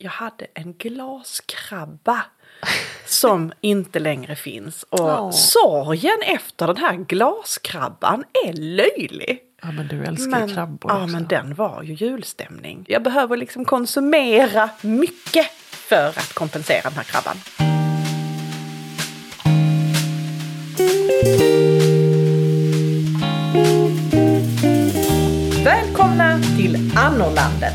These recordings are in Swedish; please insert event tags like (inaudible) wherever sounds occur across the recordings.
jag hade en glaskrabba som inte längre finns. Och Åh. sorgen efter den här glaskrabban är löjlig. Ja men du älskar Men, krabbor ja, också. men den var ju julstämning. Jag behöver liksom konsumera mycket för att kompensera den här krabban. Välkomna till Annorlandet.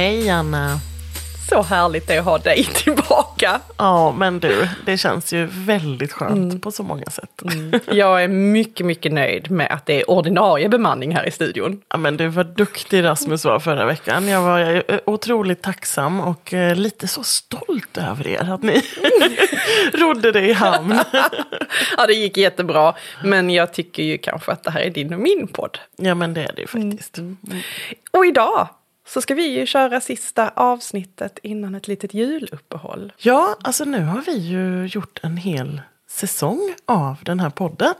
Hej Anna! Så härligt det är att ha dig tillbaka. Ja men du, det känns ju väldigt skönt på så många sätt. Jag är mycket, mycket nöjd med att det är ordinarie bemanning här i studion. Ja, men du var duktig Rasmus var förra veckan. Jag var eh, otroligt tacksam och eh, lite så stolt över er att ni (laughs) rodde det i hamn. (laughs) Ja, det gick jättebra. Men jag tycker ju kanske att det här är din och min podd. Ja men det är det ju faktiskt. Och idag så ska vi ju köra sista avsnittet innan ett litet juluppehåll. Ja, alltså nu har vi ju gjort en hel säsong av den här podden.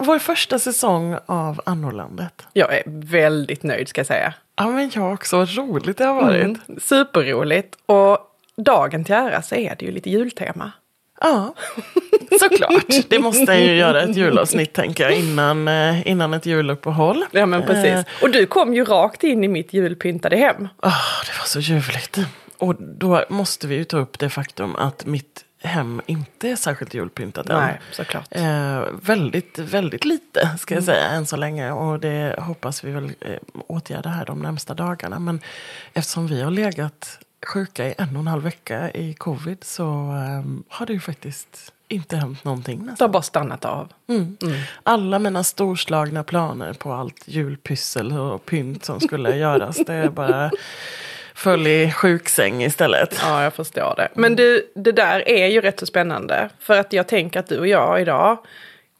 Vår första säsong av Annorlandet. Jag är väldigt nöjd ska jag säga. Ja men jag också, vad roligt det har varit. Mm, superroligt. Och dagen till ära så är det ju lite jultema. Ja, (laughs) såklart. Det måste jag ju göra ett julavsnitt tänker jag innan, eh, innan ett juluppehåll. Ja men precis. Eh, Och du kom ju rakt in i mitt julpyntade hem. Ah, det var så ljuvligt. Och då måste vi ju ta upp det faktum att mitt hem inte är särskilt julpyntat än. Nej, såklart. Eh, väldigt, väldigt lite ska jag säga än så länge. Och det hoppas vi väl eh, åtgärda här de närmsta dagarna. Men eftersom vi har legat sjuka i en och en halv vecka i covid så eh, har det ju faktiskt inte hänt någonting Det nästan. har bara stannat av. Mm. Alla mina storslagna planer på allt julpyssel och pynt som skulle (laughs) göras. Det är bara föll i sjuksäng istället. Ja, jag förstår det. Men du, det där är ju rätt så spännande. För att jag tänker att du och jag idag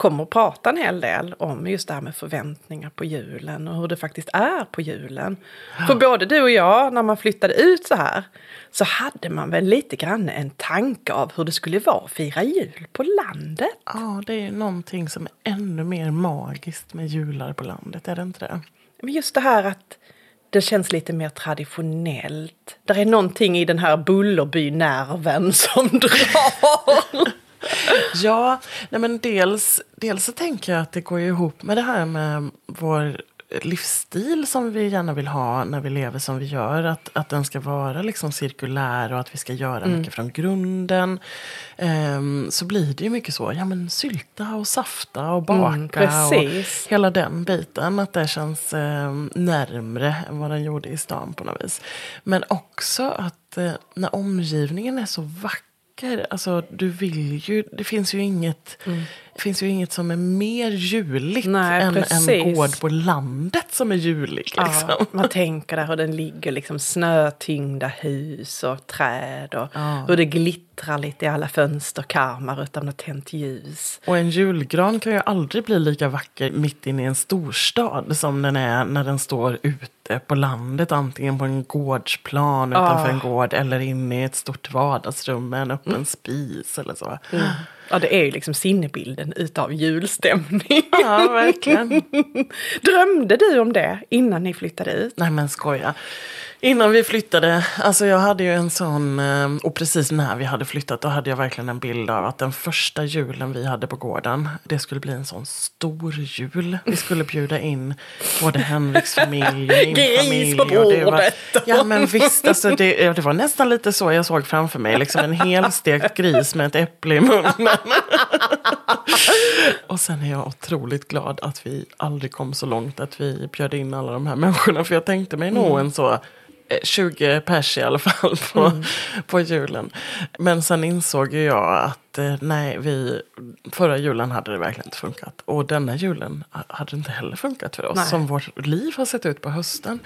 kommer att prata en hel del om just det här med förväntningar på julen och hur det faktiskt är på julen. För både du och jag, när man flyttade ut så här, så hade man väl lite grann en tanke av hur det skulle vara att fira jul på landet. Ja, det är ju någonting som är ännu mer magiskt med jular på landet, är det inte det? Men just det här att det känns lite mer traditionellt. Det är någonting i den här Bullerby-nerven (laughs) som drar. (laughs) Ja, nej men dels, dels så tänker jag att det går ihop med det här med vår livsstil som vi gärna vill ha när vi lever som vi gör. Att, att den ska vara liksom cirkulär och att vi ska göra mycket från grunden. Ehm, så blir det ju mycket så, ja men sylta och safta och baka. Mm. Och hela den biten, att det känns eh, närmre än vad den gjorde i stan på något vis. Men också att eh, när omgivningen är så vacker Alltså, du vill ju, det finns ju inget, mm det finns ju inget som är mer juligt Nej, än precis. en gård på landet som är julig. Liksom. Ja, man tänker där hur den ligger, liksom snötyngda hus och träd och Ja. hur det glittrar lite i alla fönsterkarmar utan något tänt ljus. Och en julgran kan ju aldrig bli lika vacker mitt inne i en storstad som den är när den står ute på landet. Antingen på en gårdsplan utanför Ah. en gård eller inne i ett stort vardagsrum med en öppen spis eller så. Ja, det är ju liksom sinnebilden utav julstämning. Ja, verkligen. (laughs) Drömde du om det innan ni flyttade ut? Nej men skoja. Innan vi flyttade, alltså jag hade ju en sån, eh, och precis när vi hade flyttat då hade jag verkligen en bild av att den första julen vi hade på gården, det skulle bli en sån stor jul. Vi skulle bjuda in både Henriks familj min familj. på och det var, bordet. ja men visst, alltså det, ja, det var nästan lite så jag såg framför mig, liksom en helstekt gris med ett äpple i munnen. (laughs) Och sen är jag otroligt glad att vi aldrig kom så långt att vi bjöd in alla de här människorna. För jag tänkte mig nog en så 20 pers i alla fall på, på julen. Men sen insåg ju jag att att eh, nej, vi, förra julen hade det verkligen inte funkat. Och denna julen ha- hade det inte heller funkat för oss. Nej. Som vårt liv har sett ut på hösten.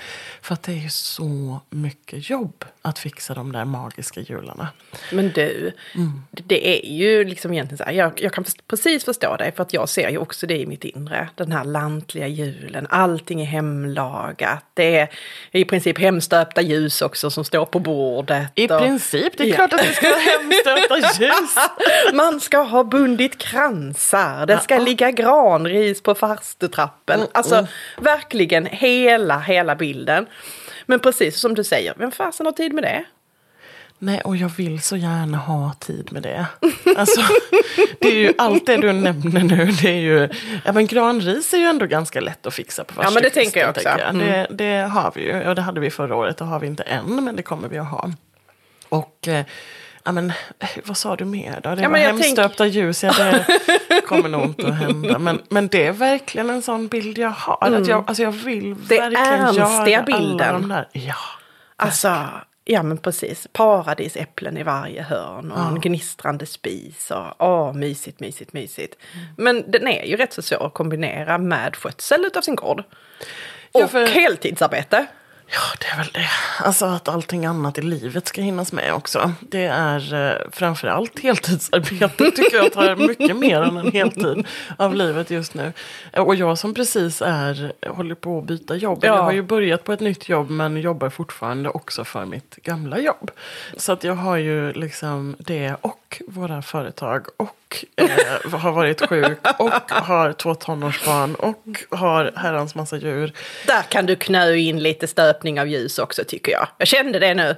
För att det är ju så mycket jobb att fixa de där magiska jularna. Men du, det är ju liksom egentligen så här, jag, jag kan precis förstå dig för att jag ser ju också det i mitt inre. Den här lantliga julen, allting är hemlagat. Det är i princip hemstöpta ljus också som står på bordet. I och- princip, det är Ja. klart att det ska vara (laughs) hemstöpta ljus. Man ska ha bundit kransar, det ska ligga granris på farstutrappen. Alltså verkligen hela, hela bilden. Men precis som du säger, vem fasen har tid med det? Nej, och jag vill så gärna ha tid med det. Alltså, (laughs) det är ju allt det du nämner nu. Det är ju, ja, men granris är ju ändå ganska lätt att fixa på Ja, men det tänker jag också. tänker jag. Det, det har vi ju, och det hade vi förra året. Det har vi inte än, men det kommer vi att ha. Och, eh, ja men, eh, vad sa du mer då? Det Ja, var hemstöpta ljus, ja det (laughs) kommer nog inte att hända. Men, men det är verkligen en sån bild jag har. Att jag, alltså jag vill Det verkligen göra bilden. alla de där. Ja. Alltså, ja men precis. Paradisäpplen i varje hörn och en gnistrande spis. Och, åh, mysigt, mysigt, mysigt. Men den är ju rätt så svår att kombinera med skötsel utav sin gård. Och Ja, för- heltidsarbete. Ja, det är väl det. Alltså att allting annat i livet ska hinnas med också. Det är eh, framförallt heltidsarbete (laughs) tycker jag tar mycket mer än en heltid av livet just nu. Och jag som precis är, håller på att byta jobb. Ja. Jag har ju börjat på ett nytt jobb men jobbar fortfarande också för mitt gamla jobb. Så att jag har ju liksom det och våra företag och eh, har varit sjuk och har två tonårsbarn och har herrans massa djur. Där kan du knö in lite stöpning av ljus också tycker jag. Jag kände det nu.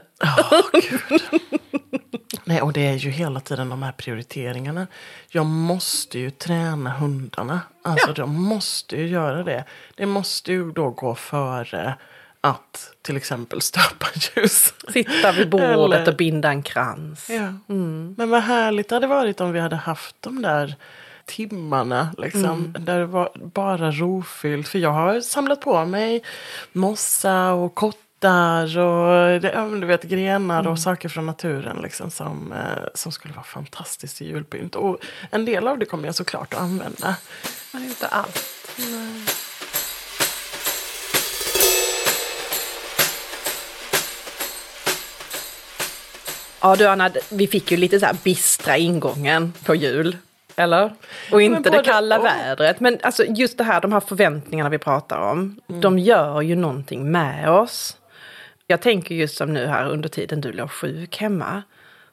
Nej, och det är ju hela tiden de här prioriteringarna. Jag måste ju träna hundarna. Alltså de måste ju göra det. Det måste ju då gå före att till exempel stöpa ljus. Sitta vid bordet Eller- och binda en krans. Ja. Men vad härligt det hade varit om vi hade haft de där timmarna. Liksom, Där det var bara rofyllt. För jag har samlat på mig mossa och kottar och du vet, grenar och saker från naturen liksom, som, eh, som skulle vara fantastiskt i julpynt. Och en del av det kommer jag såklart att använda. Men inte allt. Ja du Anna, vi fick ju lite så här bistra ingången på jul. Eller? Och inte det kalla och. vädret. Men alltså just det här, de här förväntningarna vi pratar om. De gör ju någonting med oss. Jag tänker just som nu här under tiden du låg sjuk hemma.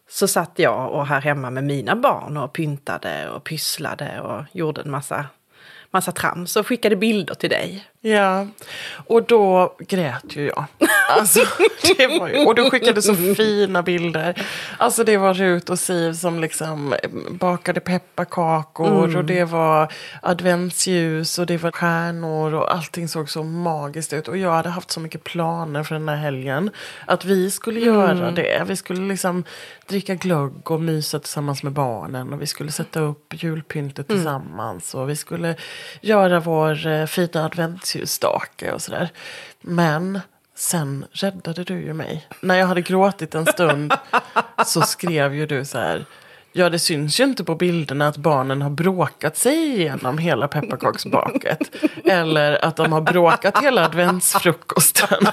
Så satt jag och här hemma med mina barn och pyntade och pysslade och gjorde en massa, massa trams och skickade bilder till dig. Ja, och då grät ju jag. (laughs) Alltså, det var ju, och du skickade så fina bilder. Alltså det var Rut och Siv som liksom bakade pepparkakor och det var adventsljus och det var stjärnor och allting såg så magiskt ut. Och jag hade haft så mycket planer för den här helgen. Att vi skulle göra det. Vi skulle liksom dricka glögg och mysa tillsammans med barnen och vi skulle sätta upp julpyntet tillsammans och vi skulle göra vår eh, fina adventsljusstake och sådär. Men sen räddade du ju mig. När jag hade gråtit en stund så skrev ju du så här. Ja, det syns ju inte på bilderna att barnen har bråkat sig igenom hela pepparkaksbaket. Eller att de har bråkat hela adventsfrukosten.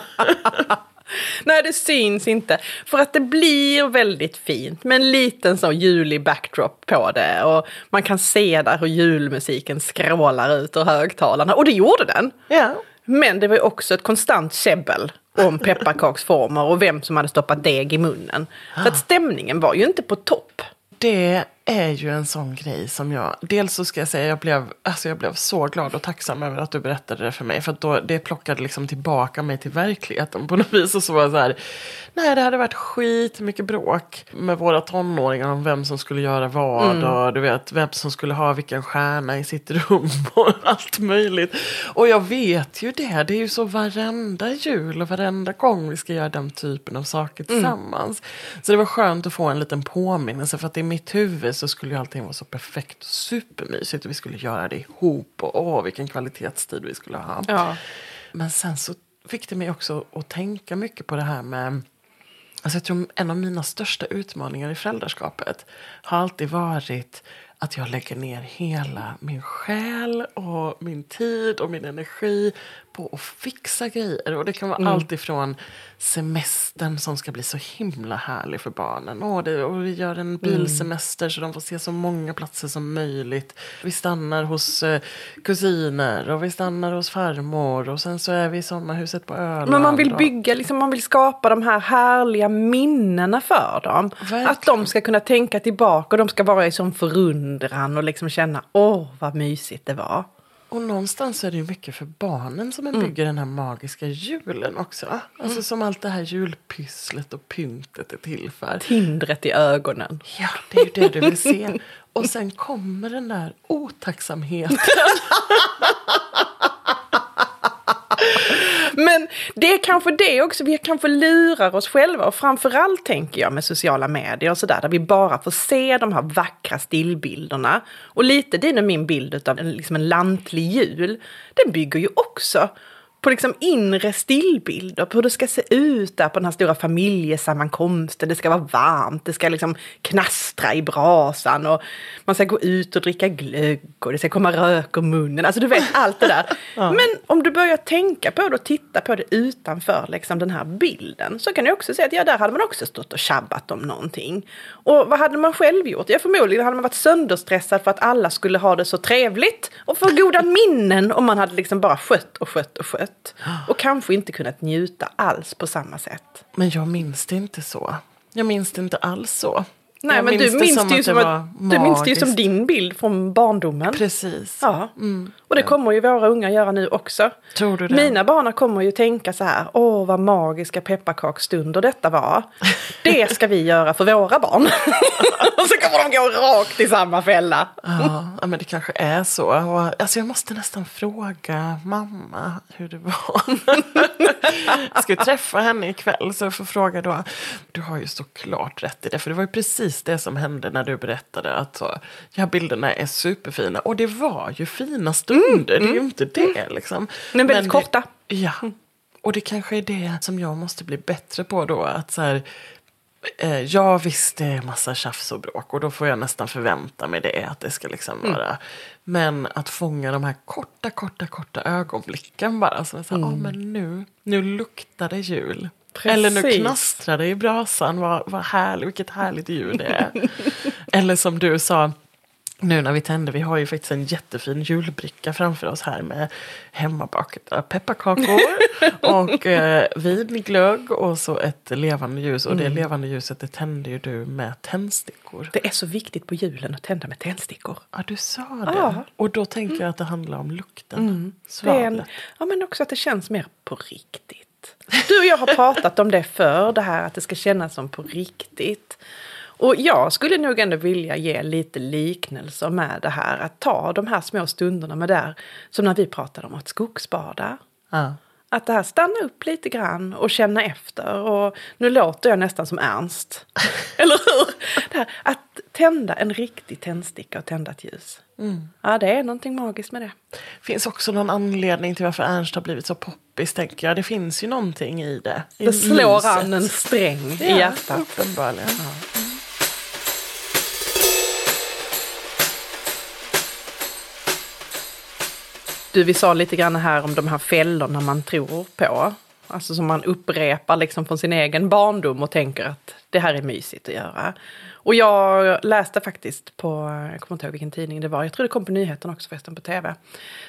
(laughs) Nej, det syns inte. För att det blir väldigt fint med en liten så julig backdrop på det. Och man kan se där hur julmusiken skrålar ut ur högtalarna. Och det gjorde den. Ja. Men det var också ett konstant käbbel om pepparkaksformer och vem som hade stoppat deg i munnen. Så att (gasps) stämningen var ju inte på topp. Det är ju en sån grej som jag... Dels så ska jag säga jag blev, alltså jag blev så glad och tacksam över att du berättade det för mig. För att då, det plockade liksom tillbaka mig till verkligheten på något vis. Och så var jag så här, nej det hade varit skit mycket bråk med våra tonåringar om vem som skulle göra vad. Och du vet, vem som skulle ha vilken stjärna i sitt rum (laughs) och allt möjligt. Och jag vet ju det, det är ju så varenda jul och varenda gång vi ska göra den typen av saker tillsammans. Så det var skönt att få en liten påminnelse för att i mitt huvud så skulle ju allting vara så perfekt och supermysigt och vi skulle göra det ihop och åh vilken kvalitetstid vi skulle ha. Ja. Men sen så fick det mig också att tänka mycket på det här med Alltså jag tror en av mina största utmaningar i föräldraskapet har alltid varit att jag lägger ner hela min själ och min tid och min energi på att fixa grejer. Och det kan vara mm. allt ifrån semestern som ska bli så himla härlig för barnen. Och, det, och vi gör en mm. bilsemester mm. så de får se så många platser som möjligt. Vi stannar hos eh, kusiner och vi stannar hos farmor och sen så är vi i sommarhuset på Öland. Men man vill bygga, liksom, man vill skapa de här härliga minnena för dem. Verkligen. Att de ska kunna tänka tillbaka och de ska vara i sån förundran och liksom känna åh vad mysigt det var. Och någonstans är det ju mycket för barnen som man mm. bygger den här magiska julen också. Alltså mm. som allt det här julpysslet och pyntet är till för. Tindret i ögonen. Ja, det är ju det du vill se. Och sen kommer den där otacksamheten. (laughs) Men det är kanske det också, vi kanske lurar oss själva och framförallt tänker jag med sociala medier och sådär där vi bara får se de här vackra stillbilderna. Och lite din och min bild av en, liksom en lantlig jul, den bygger ju också på liksom inre stillbilder, på hur det ska se ut där på den här stora familjesammankomsten. Det ska vara varmt, det ska liksom knastra i brasan och man ska gå ut och dricka glögg och det ska komma rök ur munnen. Alltså du vet allt det där. (laughs) ja. Men om du börjar tänka på det och titta på det utanför liksom den här bilden så kan du också se att ja, där hade man också stått och tjabbat om någonting. Och vad hade man själv gjort? Ja, förmodligen hade man varit sönderstressad för att alla skulle ha det så trevligt och få goda minnen om man hade liksom bara skött och skött och skött trött. Och kanske inte kunnat njuta alls på samma sätt. Men jag minns det inte så. Jag minns det inte alls så. Nej, jag men minns du minns det, det ju som, att, du minns det ju som din bild från barndomen. Precis. Ja. Mm. Och det kommer ju våra unga göra nu också. Tror du det? Mina barn kommer ju tänka så här, åh vad magiska pepparkaksstunder detta var. (laughs) Det ska vi göra för våra barn. (laughs) och så kommer de gå rakt i samma fälla. ja, men det kanske är så. Och, alltså jag måste nästan fråga mamma hur det var. jag (laughs) ska träffa henne ikväll så jag får fråga då. Du har ju såklart rätt i det, för det var ju precis det som hände när du berättade att så, ja, bilderna är superfina. Och det var ju fina stunder. Mm. Det är ju mm. inte det mm. liksom. Men väldigt Men korta. ja. Och det kanske är det som jag måste bli bättre på då. Att så här, eh, ja visst det är massa tjafs och bråk och då får jag nästan förvänta mig det. Att det ska liksom mm. vara. Men att fånga de här korta, korta, korta ögonblicken bara. Så att mm. ah, men nu, nu luktar det jul. Precis. Eller nu knastrar det i brasan, vad, vad härligt, vilket härligt ljud det är. Eller som du sa, nu när vi tänder, vi har ju faktiskt en jättefin julbricka framför oss här med hemmabakade pepparkakor (laughs) och eh, vinglögg och så ett levande ljus. Och mm. det levande ljuset det tänder ju du med tändstickor. Det är så viktigt på julen att tända med tändstickor. Ja, du sa det. Ah. Och då tänker jag att det handlar om lukten. Mm. Svavlet. Ja, men också att det känns mer på riktigt. Du och jag har pratat om det för det här att det ska kännas som på riktigt. Och jag skulle nog ändå vilja ge lite liknelser med det här. Att ta de här små stunderna med där, som när vi pratade om att skogsbada. Ja. Att det här stanna upp lite grann och känna efter. Och nu låter jag nästan som Ernst. (laughs) Eller hur? Här, att tända en riktig tändsticka och tända ett ljus. Mm. Ja, det är någonting magiskt med det. Finns också någon anledning till varför Ernst har blivit så poppis, tänker jag. Det finns ju någonting i det. I det slår an en sträng i ja, hjärtat. Uppenbarligen. Ja. Du, vi sa lite grann här om de här fällorna man tror på. Alltså som man upprepar liksom från sin egen barndom och tänker att det här är mysigt att göra. Och jag läste faktiskt på, jag kommer inte ihåg vilken tidning det var, jag tror det kom på nyheten också förresten på tv.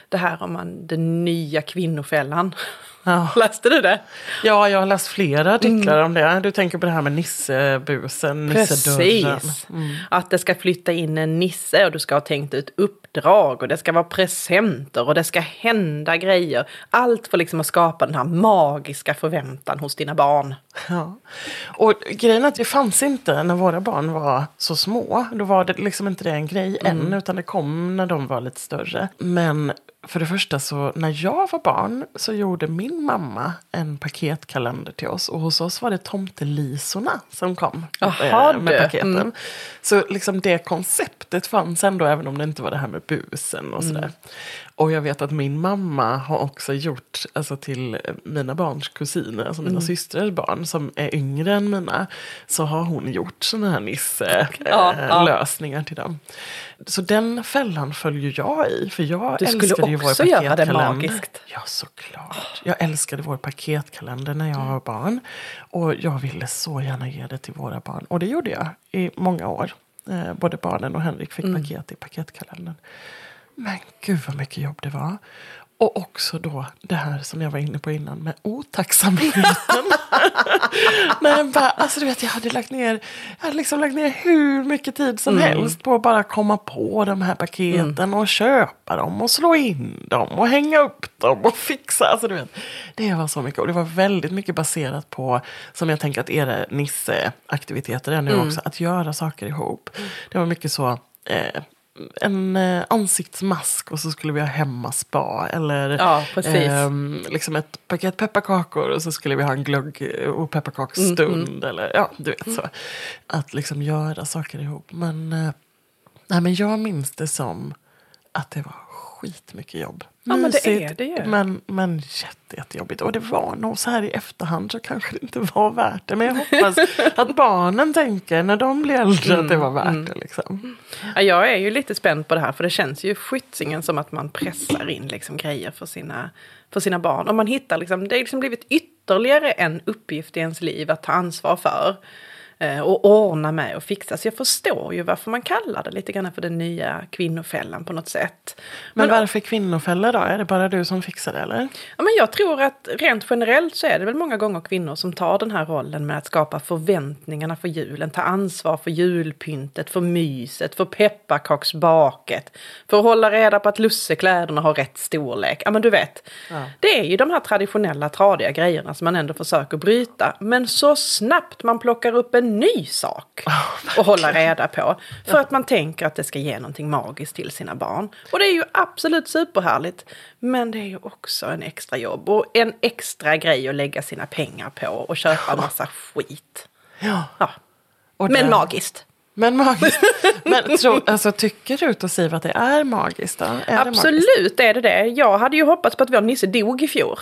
Det här om man, den nya kvinnofällan. Ja. (laughs) Läste du det? Ja, jag har läst flera artiklar mm. om det. Du tänker på det här med nissebusen, nissedörren. Precis. Mm. Att det ska flytta in en nisse och du ska ha tänkt ut uppdrag och det ska vara presenter och det ska hända grejer. Allt för liksom att skapa den här magiska förväntan hos dina barn. Ja. Och grejen är att det fanns inte när våra barn var så små. Då var det liksom inte det en grej mm. än, utan det kom när de var lite större. Men för det första så när jag var barn så gjorde min mamma en paketkalender till oss. Och hos oss var det tomtelisorna som kom eh, med du. paketen. Mm. Så liksom det konceptet fanns ändå även om det inte var det här med busen och sådär. Och jag vet att min mamma har också gjort, alltså till mina barns kusiner, alltså mina systrars barn som är yngre än mina, så har hon gjort sådana här Ja, ja. Nisse-lösningar till dem. Så den fällan följer jag i, för jag Du älskade ju vår också göra det magiskt. Ja, såklart. Jag älskade vår paketkalender när jag var barn. Och jag ville så gärna ge det till våra barn. Och det gjorde jag i många år. Eh, både barnen och Henrik fick Mm. paket i paketkalendern. Men gud vad mycket jobb det var. Och också då det här som jag var inne på innan med otacksamheten. (laughs) Nej, bara, alltså du vet, jag hade lagt ner, jag hade liksom lagt ner hur mycket tid som helst på att bara komma på de här paketen och köpa dem och slå in dem och hänga upp dem och fixa. Alltså, du vet, det var så mycket och det var väldigt mycket baserat på, som jag tänker att era Nisse-aktiviteter är nu också, att göra saker ihop. Det var mycket så, eh, en eh, ansiktsmask och så skulle vi ha hemmaspa. Eller Ja, ehm, liksom ett paket pepparkakor och så skulle vi ha en glögg och pepparkaksstund. Eller ja, du vet så. Att liksom göra saker ihop. Men, eh, nej, men jag minns det som att det var skitmycket jobb. Ja, men det är Mysigt, det ju. Men, men jätte, jättejobbigt. Och det var nog så här i efterhand så kanske det inte var värt det. Men jag hoppas (laughs) att barnen tänker när de blir äldre att det var värt det. Liksom. Ja, jag är ju lite spänd på det här för det känns ju skitsingen som att man pressar in liksom grejer för sina, för sina barn. Och man hittar liksom, det har liksom blivit ytterligare en uppgift i ens liv att ta ansvar för. Eh, Och ordna med och fixa. Så jag förstår ju varför man kallar det lite grann för den nya kvinnofällan på något sätt. Men varför kvinnofälla då? Är det bara du som fixar det eller? Ja, men jag tror att rent generellt så är det väl många gånger kvinnor som tar den här rollen med att skapa förväntningarna för julen, ta ansvar för julpyntet, för myset, för pepparkaksbaket, för att hålla reda på att lussekläderna har rätt storlek. Ja men du vet, det är ju de här traditionella tradiga grejerna som man ändå försöker bryta. Men så snabbt man plockar upp en ny sak och hålla reda på, för att man tänker att det ska ge någonting magiskt till sina barn. Och det är ju absolut superhärligt. Men det är ju också en extra jobb och en extra grej att lägga sina pengar på och köpa en massa skit. Ja. Ja. Men magiskt. Men magiskt. (laughs) Men tro, (laughs) alltså, tycker Rut och Siv att det är magiskt då? Är det magiskt? Absolut är det det. Jag hade ju hoppats på att vår Nisse dog i fjol.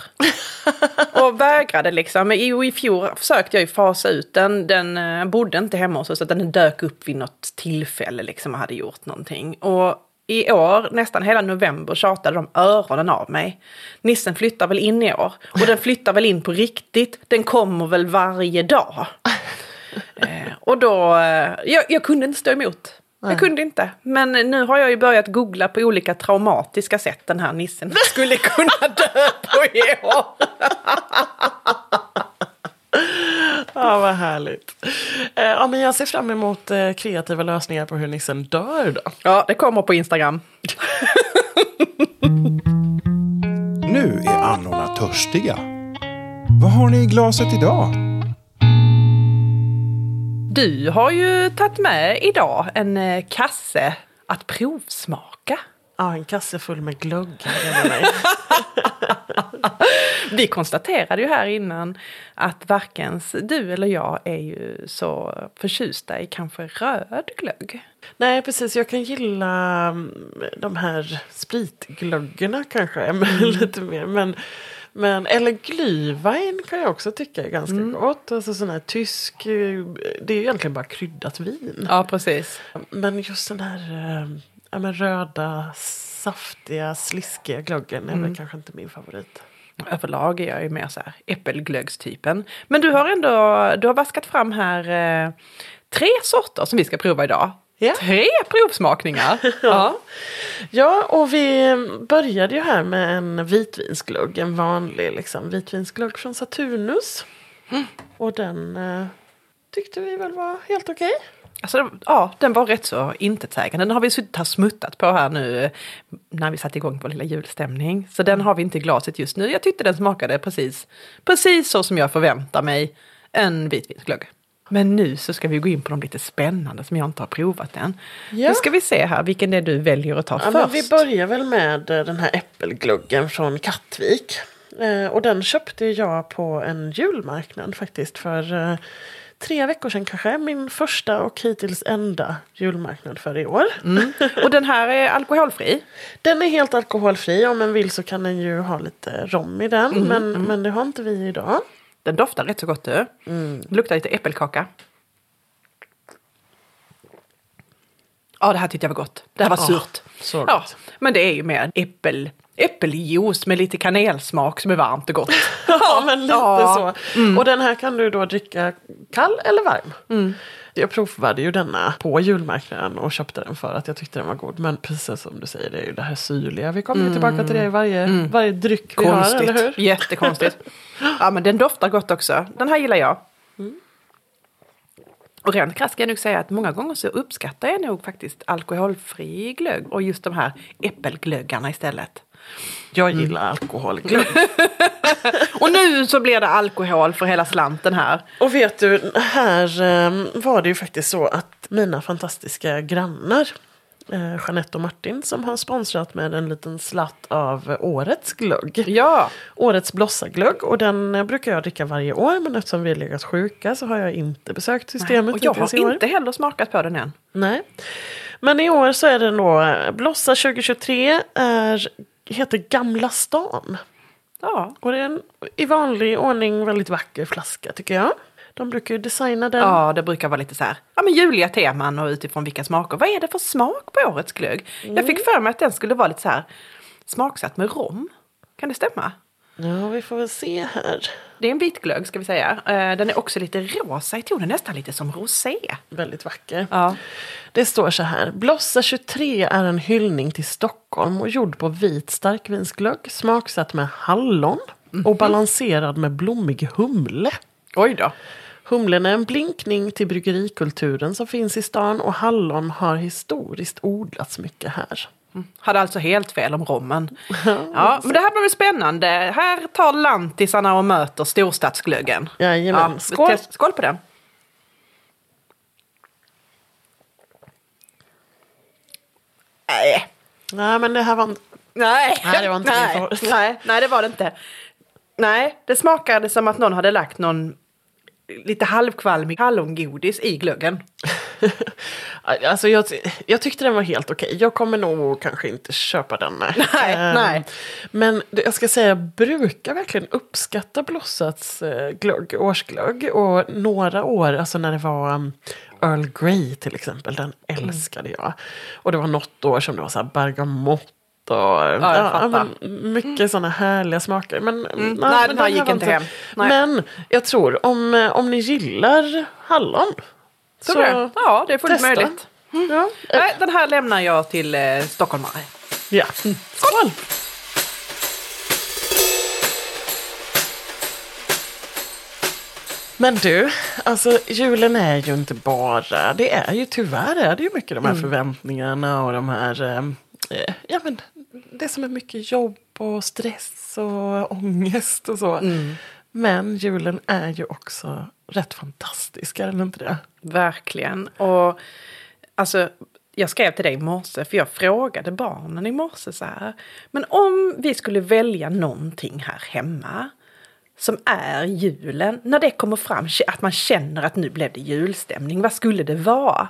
(laughs) och vägrade liksom. Jo, i fjol försökte jag ju fasa ut den. Den eh, bodde inte hemma hos oss, utan den dök upp vid något tillfälle liksom och hade gjort någonting. Och i år, nästan hela november, tjatade de öronen av mig. Nissen flyttar väl in i år. Och den flyttar väl in på riktigt. Den kommer väl varje dag. Eh, och då, eh, jag, jag kunde inte stå emot. Jag kunde inte. Men nu har jag ju börjat googla på olika traumatiska sätt den här nissen (laughs) skulle kunna dö på i år. Ja, vad härligt. Eh, ja, men jag ser fram emot eh, kreativa lösningar på hur nissen dör då. Ja, det kommer på Instagram. Nu är annorna törstiga. Vad har ni i glaset idag? Du har ju tagit med idag en eh, kasse att provsmaka. Ja, en kasse full med glögg. (laughs) Vi konstaterade ju här innan att varken du eller jag är ju så förtjusta i kanske röd glögg. Nej, precis. Jag kan gilla mm, de här spritglöggerna kanske. (laughs) Lite mer. Men, men, eller glühwein kan jag också tycka är ganska gott. Alltså sån här tysk, eh, det är ju egentligen bara kryddat vin. Ja, precis. Men just den här eh, ja, men röda, saftiga, sliskiga glöggen är väl kanske inte min favorit. Överlag är jag ju mer så här äppelglöggstypen. Men du har ändå du har vaskat fram här eh, tre sorter som vi ska prova idag. Ja. Tre provsmakningar. (laughs) ja. Ja, och vi började ju här med en vitvinsglögg, en vanlig liksom, vitvinsglögg från Saturnus. Och den eh, tyckte vi väl var helt okej. Alltså, ja, den var rätt så intetsägande. Den har vi suttit här smuttat på här nu eh, när vi satte igång vår lilla julstämning. Så den har vi inte i glaset just nu. Jag tyckte den smakade precis, precis så som jag förväntar mig en vitvinsglögg. Men nu så ska vi gå in på de lite spännande som jag inte har provat än. Ja. Nu ska vi se här vilken det är du väljer att ta Ja, först. vi börjar väl med eh, den här äppelgluggen från Kattvik. Eh, och den köpte jag på en julmarknad faktiskt för eh, tre veckor sedan kanske. Min första och hittills enda julmarknad för i år. Mm. Och den här är alkoholfri. (laughs) Den är helt alkoholfri. Om man vill så kan den ju ha lite rom i den. Mm, men, men det har inte vi idag. Den doftar rätt så gott du. Det luktar lite äppelkaka. Ja, det här tyckte jag var gott. Det här var Ja, surt. så ja, men det är ju mer äppel, äppeljuice med lite kanelsmak som är varmt och gott. (laughs) Ja, men lite Ja. Mm. så. Och den här kan du då dricka kall eller varm. Jag provade ju denna på julmarknaden och köpte den för att jag tyckte den var god. Men precis som du säger, det är ju det här syrliga. Vi kommer ju tillbaka till det i varje, varje dryck vi har, eller hur? Mm. Konstigt. Jättekonstigt. (laughs) Ja, men den doftar gott också. Den här gillar jag. Och rent krasst ska jag nog säga att många gånger så uppskattar jag nog faktiskt alkoholfri glögg och just de här äppelglöggarna istället. Jag Mm. gillar alkoholglögg. (laughs) Och nu så blir det alkohol för hela slanten här. Och vet du, här eh, var det ju faktiskt så att mina fantastiska grannar eh, Jeanette och Martin som har sponsrat med en liten slatt av årets glögg. Ja, Årets blossaglögg och den eh, brukar jag dricka varje år men eftersom vi har legat sjuka så har jag inte besökt systemet och jag har inte heller smakat på den än. Nej. Men i år så är den då eh, Blossa 2023 är, heter Gamla stan. Ja, Och det är en i vanlig ordning väldigt vacker flaska tycker jag. De brukar ju designa den. ja det brukar vara lite så här, ja men juliga teman och utifrån vilka smaker. Vad är det för smak på årets glögg? Jag fick för mig att den skulle vara lite så här smaksatt med rom. Kan det stämma? Ja, vi får väl se här. Det är en vit glögg ska vi säga. Eh, Den är också lite rosa i tonen, nästan lite som rosé. Väldigt vacker. Ja. Det står så här. Blossa 23 är en hyllning till Stockholm och gjord på vit starkvinsglögg. Smaksatt med hallon och balanserad med blommig humle. Oj då. Humlen är en blinkning till bryggerikulturen som finns i stan och hallon har historiskt odlats mycket här. Hade alltså helt fel om rommen. (laughs) Ja, men det här blir spännande. Här tar lantisarna och möter storstadsglöggen. Jajamän. skål. Skål. Skål på den. Nej. Nej, men det här var... Nej. Nej, det var inte (laughs) nej, nej, det var det inte. Nej, det smakade som att någon hade lagt någon lite halvkvalmig hallongodis i glöggen. (laughs) Alltså jag, jag tyckte den var helt okej. Jag kommer nog kanske inte köpa den. (laughs) Nej, Ehm, nej. Men jag ska säga, jag brukar verkligen uppskatta Blossats eh, glögg, årsglögg. Och några år, alltså när det var um, Earl Grey till exempel, den älskade jag. Och det var något år som det var så här bergamott. Och, ja, men mycket sådana härliga smaker. Men, nej, nej, men den här gick inte hem. Nej. Men jag tror om, eh, om ni gillar hallon. Så, det, ja, det är fullt testa. möjligt. Ja, Nej, den här lämnar jag till eh, stockholmare. Ja. Skål! Men du, alltså julen är ju inte bara, det är ju tyvärr är det ju mycket de här förväntningarna och de här, eh, eh, ja men det som är mycket jobb och stress och ångest och så. Men julen är ju också rätt fantastisk, är den inte det? Verkligen. Och alltså, jag skrev till dig i morse, för jag frågade barnen i morse så här. Men om vi skulle välja någonting här hemma som är julen, när det kommer fram, att man känner att nu blev det julstämning, vad skulle det vara?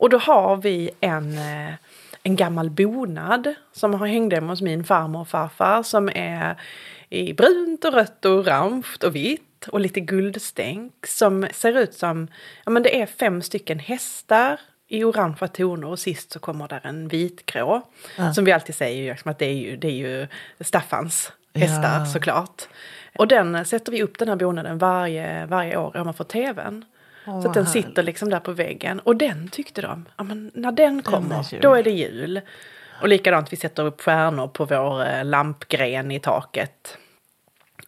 Och då har vi en, eh, en gammal bonad som har hängt hemma hos min farmor och farfar som är i brunt och rött och orange och vitt och lite guldstänk som ser ut som, ja men det är fem stycken hästar i orangea toner och sist så kommer där en vitgrå. Som vi alltid säger liksom att det är ju, det är ju Staffans hästar Ja. såklart. Och den sätter vi upp den här bonaden varje, varje år hemma för så att den sitter liksom där på väggen. Och den tyckte de, ja, men när den kommer, jul. då är det jul. Och likadant, vi sätter upp stjärnor på vår eh, lampgren i taket.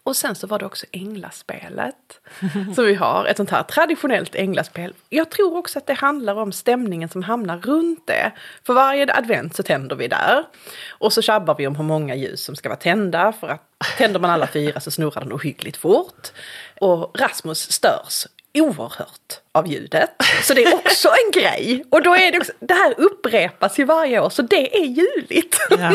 Och sen så var det också änglaspelet (laughs) som vi har, ett sånt här traditionellt änglaspel. Jag tror också att det handlar om stämningen som hamnar runt det. För varje advent så tänder vi där. Och så tjabbar vi om hur många ljus som ska vara tända för att tänder man alla fyra så snurrar den ohyggligt fort. Och Rasmus störs oerhört av ljudet. Så det är också en grej. Och då är det också, det här upprepas ju varje år så det är juligt. Ja.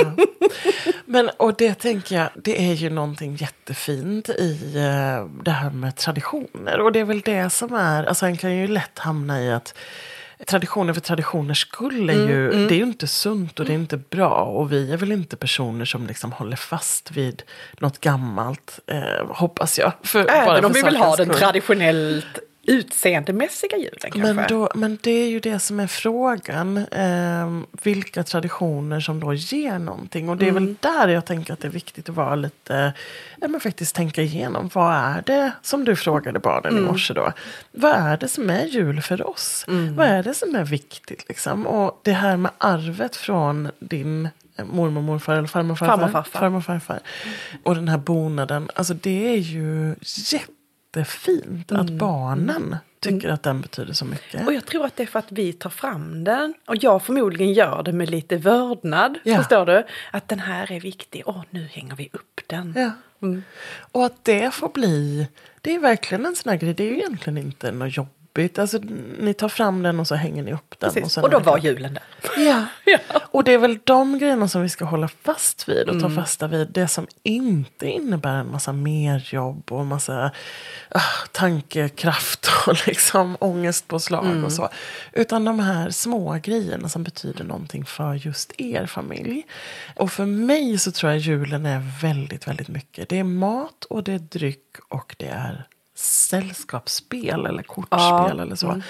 Men och det tänker jag, det är ju någonting jättefint i eh, det här med traditioner. Och det är väl det som är, alltså en kan ju lätt hamna i att traditioner för traditioners skull är ju, det är ju inte sunt och det är inte bra. Och vi är väl inte personer som liksom håller fast vid något gammalt, eh, hoppas jag. För, bara Även om för vi vill ha den traditionellt utseendemässiga julen kanske. Men, då, men det är ju det som är frågan. Eh, vilka traditioner som då ger någonting. Och det är väl där jag tänker att det är viktigt att vara lite, ja, men faktiskt tänka igenom. Vad är det, som du frågade barnen i morse då. Vad är det som är jul för oss? Vad är det som är viktigt liksom? Och det här med arvet från din eh, mormor, morfar eller farmor, farfar. Farmor, farfar. farmor, farfar. Och den här bonaden. Alltså det är ju jättefint att barnen tycker att den betyder så mycket. Och jag tror att det är för att vi tar fram den. Och jag förmodligen gör det med lite vördnad. Ja. Förstår du? Att den här är viktig. Åh, nu hänger vi upp den. Ja. Och att det får bli, det är verkligen en sån här grej, det är ju egentligen inte något jobbigt. Alltså, ni tar fram den och så hänger ni upp den. Precis. sen Och då var julen där. Ja. (laughs) Ja. Och det är väl de grejerna som vi ska hålla fast vid och Mm. ta fasta vid. Det som inte innebär en massa mer jobb och massa ah, tankekraft (laughs) och liksom ångestpåslag Mm. och så. Utan de här små grejerna som betyder någonting för just er familj. Och för mig så tror jag julen är väldigt, väldigt mycket. Det är mat och det är dryck och det är sällskapsspel eller kortspel Ja. eller så.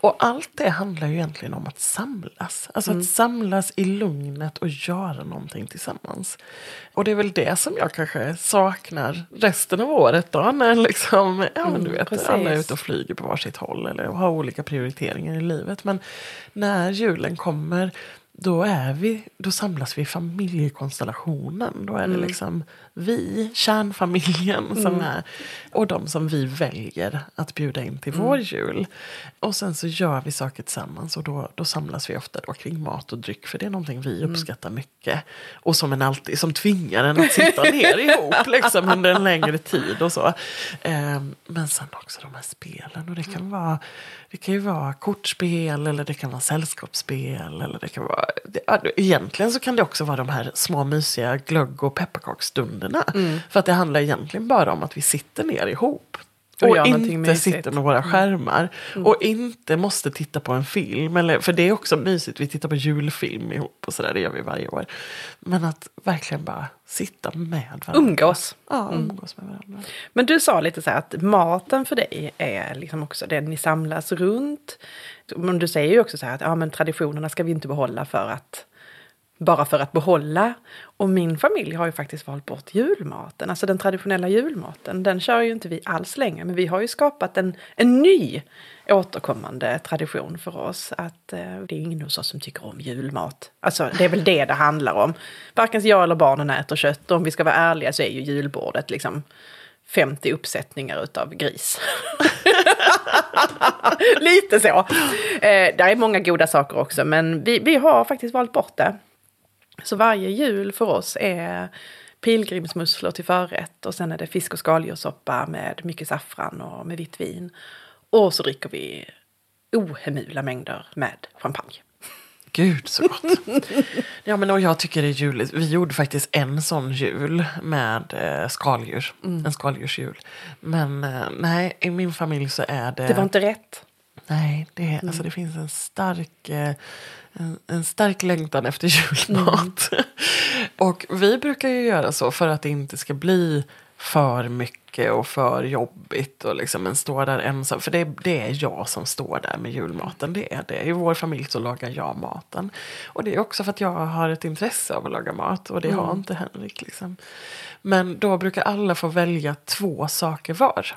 Och allt det handlar ju egentligen om att samlas. Alltså att samlas i lugnet och göra någonting tillsammans. Och det är väl det som jag kanske saknar resten av året då. När liksom, ja men du vet, precis. alla är ute och flyger på varsitt håll eller har olika prioriteringar i livet. Men när julen kommer då, är vi, då samlas vi i familjekonstellationen. Då är det liksom vi, kärnfamiljen, som är, och de som vi väljer att bjuda in till vår jul. Och sen så gör vi saker tillsammans och då, då samlas vi ofta då kring mat och dryck. För det är någonting vi uppskattar mycket. Och som, en alltid, som tvingar en att sitta (laughs) ner ihop liksom, under en längre tid och så. Ehm, men sen också de här spelen. Och det kan vara det kan ju vara kortspel eller det kan vara sällskapsspel. Eller det kan vara, det, egentligen så kan det också vara de här små mysiga glögg och pepparkaksstunderna. För att det handlar egentligen bara om att vi sitter ner ihop. Och Och, inte sitter med våra skärmar. Och inte måste titta på en film. Eller, för det är också mysigt, vi tittar på julfilm ihop och sådär, det gör vi varje år. Men att verkligen bara sitta med varandra. Umgås. Ja, umgås med varandra. Men du sa lite så här att maten för dig är liksom också det ni samlas runt. Men du säger ju också så här att ja, men traditionerna ska vi inte behålla för att bara för att behålla. Och min familj har ju faktiskt valt bort julmaten, alltså den traditionella julmaten. Den kör ju inte vi alls längre, men vi har ju skapat en, en ny återkommande tradition för oss. Att eh, det är ingen hos oss som tycker om julmat. Alltså det är väl det det handlar om. Varken jag eller barnen äter kött och om vi ska vara ärliga så är ju julbordet liksom 50 uppsättningar utav gris. (laughs) Lite så. Eh, där är många goda saker också, men vi, vi har faktiskt valt bort det. Så varje jul för oss är pilgrimsmusslor till förrätt och sen är det fisk och skaldjurssoppa med mycket saffran och med vitt vin. Och så dricker vi ohemula mängder med champagne. Gud så gott. (laughs) ja men och jag tycker det är juligt. Vi gjorde faktiskt en sån jul med eh, skaldjur. En skaldjursjul. Men eh, nej, i min familj så är det... Det var inte rätt. Nej, det, alltså det finns en stark, eh, en, en stark längtan efter julmat. (laughs) och vi brukar ju göra så för att det inte ska bli för mycket och för jobbigt. Och liksom en står där ensam. För det, det är jag som står där med julmaten. Det är det. I vår familj så lagar jag maten. Och det är också för att jag har ett intresse av att laga mat. Och det har inte Henrik. Liksom. Men då brukar alla få välja två saker var.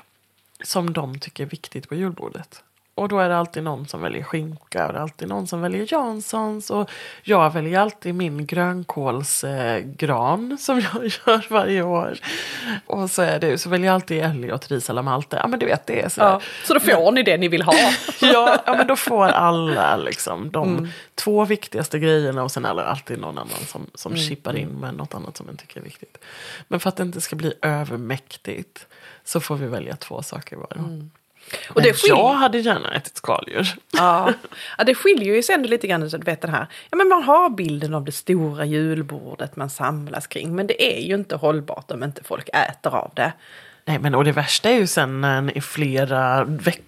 Som de tycker är viktigt på julbordet. Och då är det alltid någon som väljer skinka och det är alltid någon som väljer Janssons. Och jag väljer alltid min grönkålsgran eh, som jag (laughs) gör varje år. Och så, är det, så väljer jag alltid Elliot, ris eller malte. Ja men du vet det är så. Ja, så då får ni det ni vill ha. (laughs) ja, ja men då får alla liksom de två viktigaste grejerna och sen är det alltid någon annan som, som chippar in med något annat som man tycker är viktigt. Men för att det inte ska bli övermäktigt så får vi välja två saker var. Och Men skiljer, jag hade gärna ätit skaldjur. ja, (laughs) ja, det skiljer ju sig ändå lite grann. Du vet den här, ja, men man har bilden av det stora julbordet man samlas kring. Men det är ju inte hållbart om inte folk äter av det. Nej men och det värsta är ju sen när i flera veckor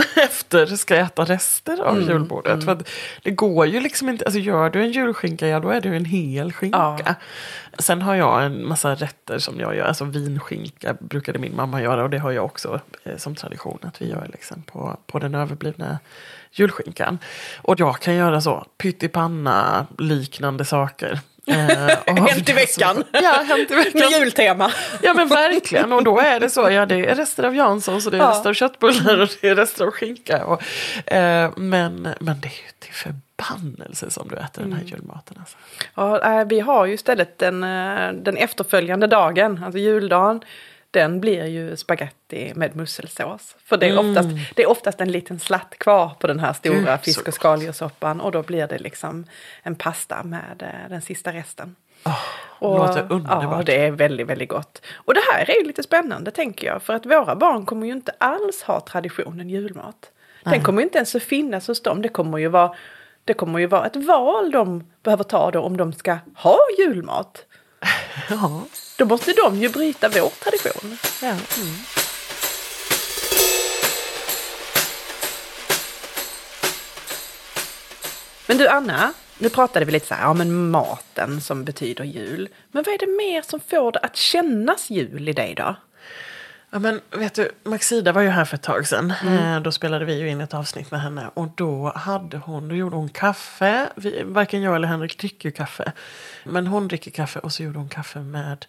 (laughs) efter ska äta rester av julbordet. För att det går ju liksom inte, alltså gör du en julskinka, ja då är det ju en hel skinka. Ja. Sen har jag en massa rätter som jag gör, alltså vinskinka brukade min mamma göra och det har jag också eh, som tradition att vi gör liksom på, på den överblivna julskinkan. Och jag kan göra så, pyttipanna liknande saker. Eh, av Hänt i veckan. Ja, hänt i veckan. Med jultema. Ja men verkligen och då är det så, ja det är rester av Janssons och det är Ja. rester av köttbullar och det är rester av skinka. Och, eh, men, men det är ju till förbannelse som du äter den här julmaten. Alltså. Ja, äh, vi har ju istället den, eh, den efterföljande dagen, alltså juldagen. Den blir ju spaghetti med musselsås. För det är, oftast, det är oftast en liten slatt kvar på den här stora så fisk och skaldjurssoppan. Och då blir det liksom en pasta med eh, den sista resten. Och, låter underbart. Ja, det är väldigt, väldigt gott. Och det här är ju lite spännande tänker jag. För att våra barn kommer ju inte alls ha traditionen julmat. Den kommer inte ens att finnas hos dem. Det kommer ju vara, det kommer ju vara ett val de behöver ta då om de ska ha julmat. (laughs) Ja, Då måste de ju bryta vår tradition. ja. Men du Anna, nu pratade vi lite så här, ja men maten som betyder jul. Men vad är det mer som får det att kännas jul i dig då? Ja, men vet du, Maxida var ju här för ett tag sedan. Mm. Eh, Då spelade vi ju in ett avsnitt med henne. Och då, hade hon, då gjorde hon kaffe. Vi, varken jag eller Henrik dricker ju kaffe. Men hon dricker kaffe och så gjorde hon kaffe med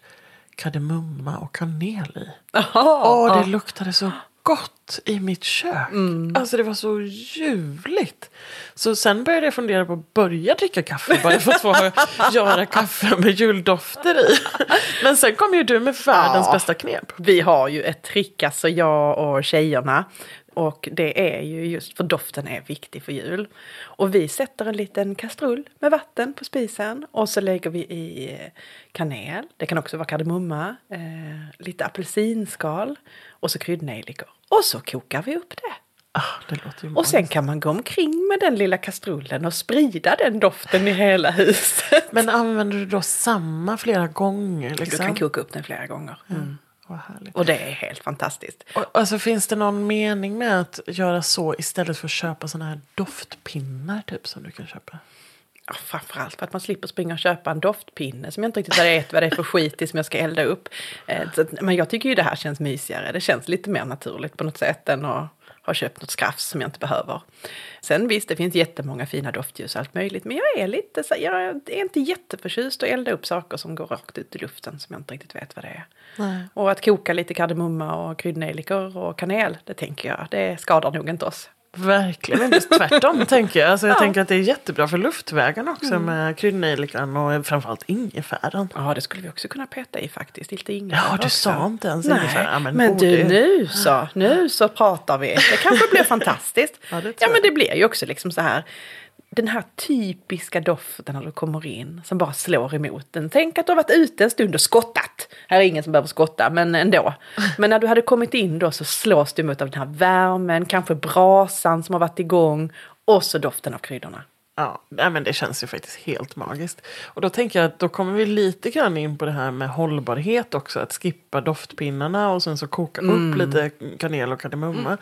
kardemumma och kanel i. Åh, det luktade så gott i mitt kök. Alltså det var så ljuvligt. Så sen började jag fundera på att börja dricka kaffe bara för att få (laughs) göra kaffe med juldofter i. Men sen kom ju du med världens Ja. bästa knep. Vi har ju ett trick, alltså jag och tjejerna. Och det är ju just för doften är viktig för jul. Och vi sätter en liten kastrull med vatten på spisen och så lägger vi i kanel, det kan också vara kardemumma, eh, lite apelsinskal och så kryddnejlikor. Och så kokar vi upp det. Ah, Och sen kan man gå omkring med den lilla kastrullen och sprida den doften i hela huset. Men använder du då samma flera gånger? Du Liksom? kan koka upp den flera gånger. Mm. Vad härligt. Och det är helt fantastiskt. Och, alltså, finns det någon mening med att göra så istället för att köpa såna här doftpinnar typ som du kan köpa? Ja, framförallt för att man slipper springa och köpa en doftpinne som jag inte riktigt vet vad det är för skit i som jag ska elda upp. Eh, Men jag tycker ju det här känns mysigare. Det känns lite mer naturligt på något sätt än att ha köpt något skrafs som jag inte behöver. Sen visst, det finns jättemånga fina doftljus och allt möjligt. Men jag är lite så, jag är inte jätteförtjust att elda upp saker som går rakt ut i luften som jag inte riktigt vet vad det är. Nej. Och att koka lite kardemumma och kryddnejlikor och kanel, det tänker jag, det skadar nog inte oss. Verkligen inte. Tvärtom (laughs) tänker jag. Alltså, jag tänker att det är jättebra för luftvägarna också med kryddnejlikan och framförallt ingefäran. Ja, det skulle vi också kunna peta i faktiskt. Lite ingefära Ja, du också. sa inte ens Nej, ingefära. Ja, men, men du, nu så, nu så pratar vi. Det kanske blir (laughs) fantastiskt. Ja, ja, men det blir ju också liksom så här. Den här typiska doften när du kommer in som bara slår emot den. Tänk att du har varit ute en stund och skottat. Här är ingen som behöver skotta, men ändå. (laughs) Men när du hade kommit in då så slås du emot av den här värmen, kanske brasan som har varit igång och så doften av kryddorna. Ja, men det känns ju faktiskt helt magiskt. Och då tänker jag att då kommer vi lite grann in på det här med hållbarhet också. Att skippa doftpinnarna och sen så koka upp lite kanel och kardemumma.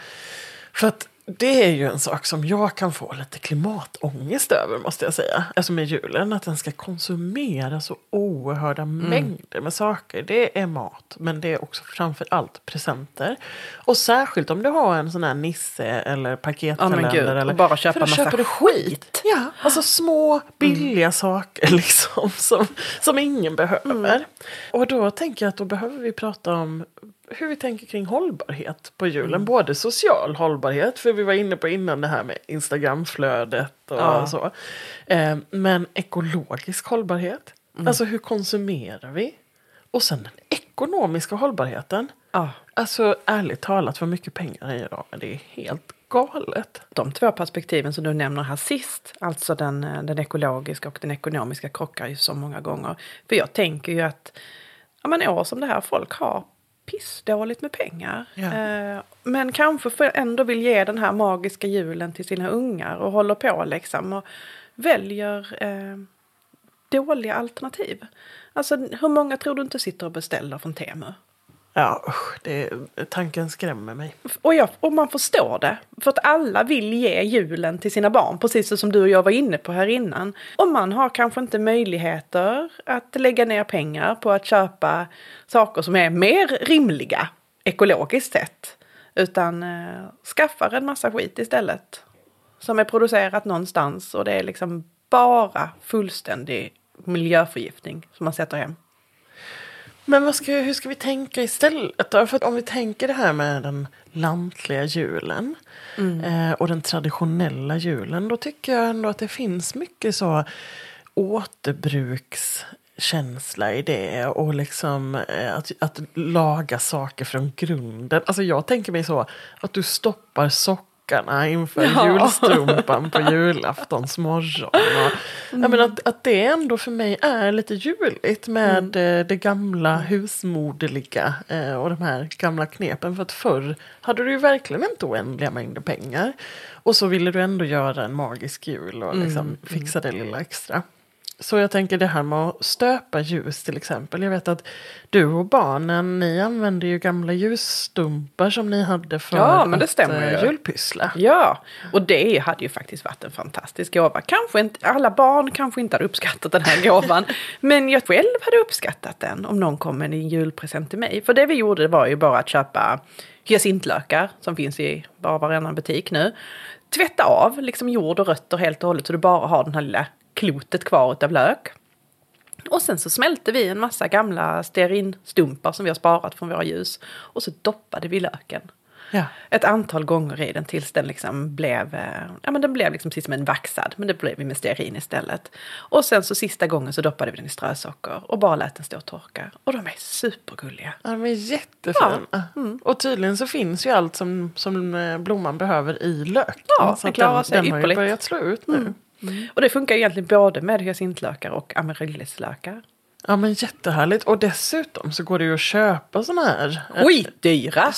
För att det är ju en sak som jag kan få lite klimatångest över måste jag säga. Alltså med julen, att den ska konsumera så oerhörda mängder med saker. Det är mat, men det är också framför allt presenter. Och särskilt om du har en sån här Nisse eller paketkalender. gud, eller, bara köpa för då massa köper du skit. Ja, alltså små billiga saker (laughs) liksom som, som ingen behöver. Och då tänker jag att då behöver vi prata om hur vi tänker kring hållbarhet på julen. Både social hållbarhet, för vi var inne på innan det här med Instagramflödet och Ja. så. Eh, men ekologisk hållbarhet. Alltså hur konsumerar vi? Och sen den ekonomiska hållbarheten. Ja, Alltså ärligt talat, vad mycket pengar är idag? Men det är helt galet. de två perspektiven som du nämner här sist, alltså den, eh, den ekologiska och den ekonomiska krockar ju så många gånger. För jag tänker ju att, ja men år som det här, folk har pissdåligt med pengar. Ja. Eh, men kanske för ändå vill ge den här magiska julen till sina ungar och håller på liksom och väljer eh, dåliga alternativ. Alltså hur många tror du inte sitter och beställer från Temu? Ja, usch, det, tanken skrämmer mig. Och, jag, och man förstår det. För att alla vill ge julen till sina barn, precis som du och jag var inne på här innan. Och man har kanske inte möjligheter att lägga ner pengar på att köpa saker som är mer rimliga ekologiskt sett. Utan eh, skaffar en massa skit istället. Som är producerat någonstans och det är liksom bara fullständig miljöförgiftning som man sätter hem. Men vad ska, hur ska vi tänka istället då? För att om vi tänker det här med den lantliga julen eh, och den traditionella julen. Då tycker jag ändå att det finns mycket så återbrukskänsla i det. Och liksom eh, att, att laga saker från grunden. Alltså jag tänker mig så att du stoppar sockerna inför Ja. julstrumpan på julaftons morgon. Och, jag menar att, att det ändå för mig är lite juligt med eh, det gamla husmoderliga eh, och de här gamla knepen. För att förr hade du ju verkligen inte oändliga mängder pengar. Och så ville du ändå göra en magisk jul och liksom fixa det lilla extra. Så jag tänker det här med att stöpa ljus till exempel. Jag vet att du och barnen, ni använder ju gamla ljusstumpar som ni hade för Ja, men det att stämmer eh, ju. julpyssla. Ja, och det hade ju faktiskt varit en fantastisk gåva. Kanske inte, alla barn kanske inte hade uppskattat den här (laughs) gåvan. men jag själv hade uppskattat den om någon kom med en julpresent till mig. För det vi gjorde var ju bara att köpa hyacintlökar som finns i bara varannan butik nu. Tvätta av liksom jord och rötter helt och hållet så du bara har den här lilla klotet kvar utav lök. Och sen så smälte vi en massa gamla stearinstumpar som vi har sparat från våra ljus. Och så doppade vi löken Ja. ett antal gånger i den tills den liksom blev, eh, ja men den blev liksom precis som en vaxad, men det blev vi med stearin istället. Och sen så sista gången så doppade vi den i strösocker och bara lät den stå och torka. Och de är supergulliga. Ja, de är jättefina. Och tydligen så finns ju allt som, som eh, blomman behöver i löken. Ja, så den klarar den, sig den har ju ypperligt. börjat slå ut nu. Och det funkar egentligen både med hyacintlökar och amaryllislökar. Ja men jättehärligt. Och dessutom så går det ju att köpa såna här eh, Skitdyra!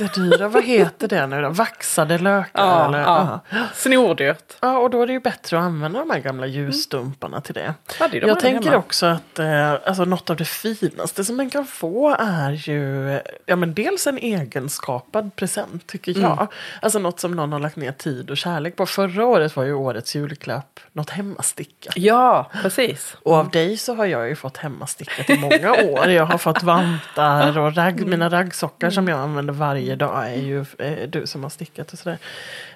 Jättedyra, vad heter det nu då? Vaxade lökar? Ja, eller? ja. Snordyrt. Ja, och då är det ju bättre att använda de här gamla ljusstumparna till det. Ja, det de Jag tänker hemma. också att eh, alltså, något av det finaste som man kan få är ju ja, men dels en egenskapad present, tycker jag. Mm. Alltså något som någon har lagt ner tid och kärlek på. Förra året var ju årets julklapp något hemmastickat. Ja, precis. Och av dig så har jag ju fått hemmastickat i många (laughs) år. Jag har fått vantar och ragg, mina raggsockar som jag använder varje dag är ju eh, du som har stickat och sådär.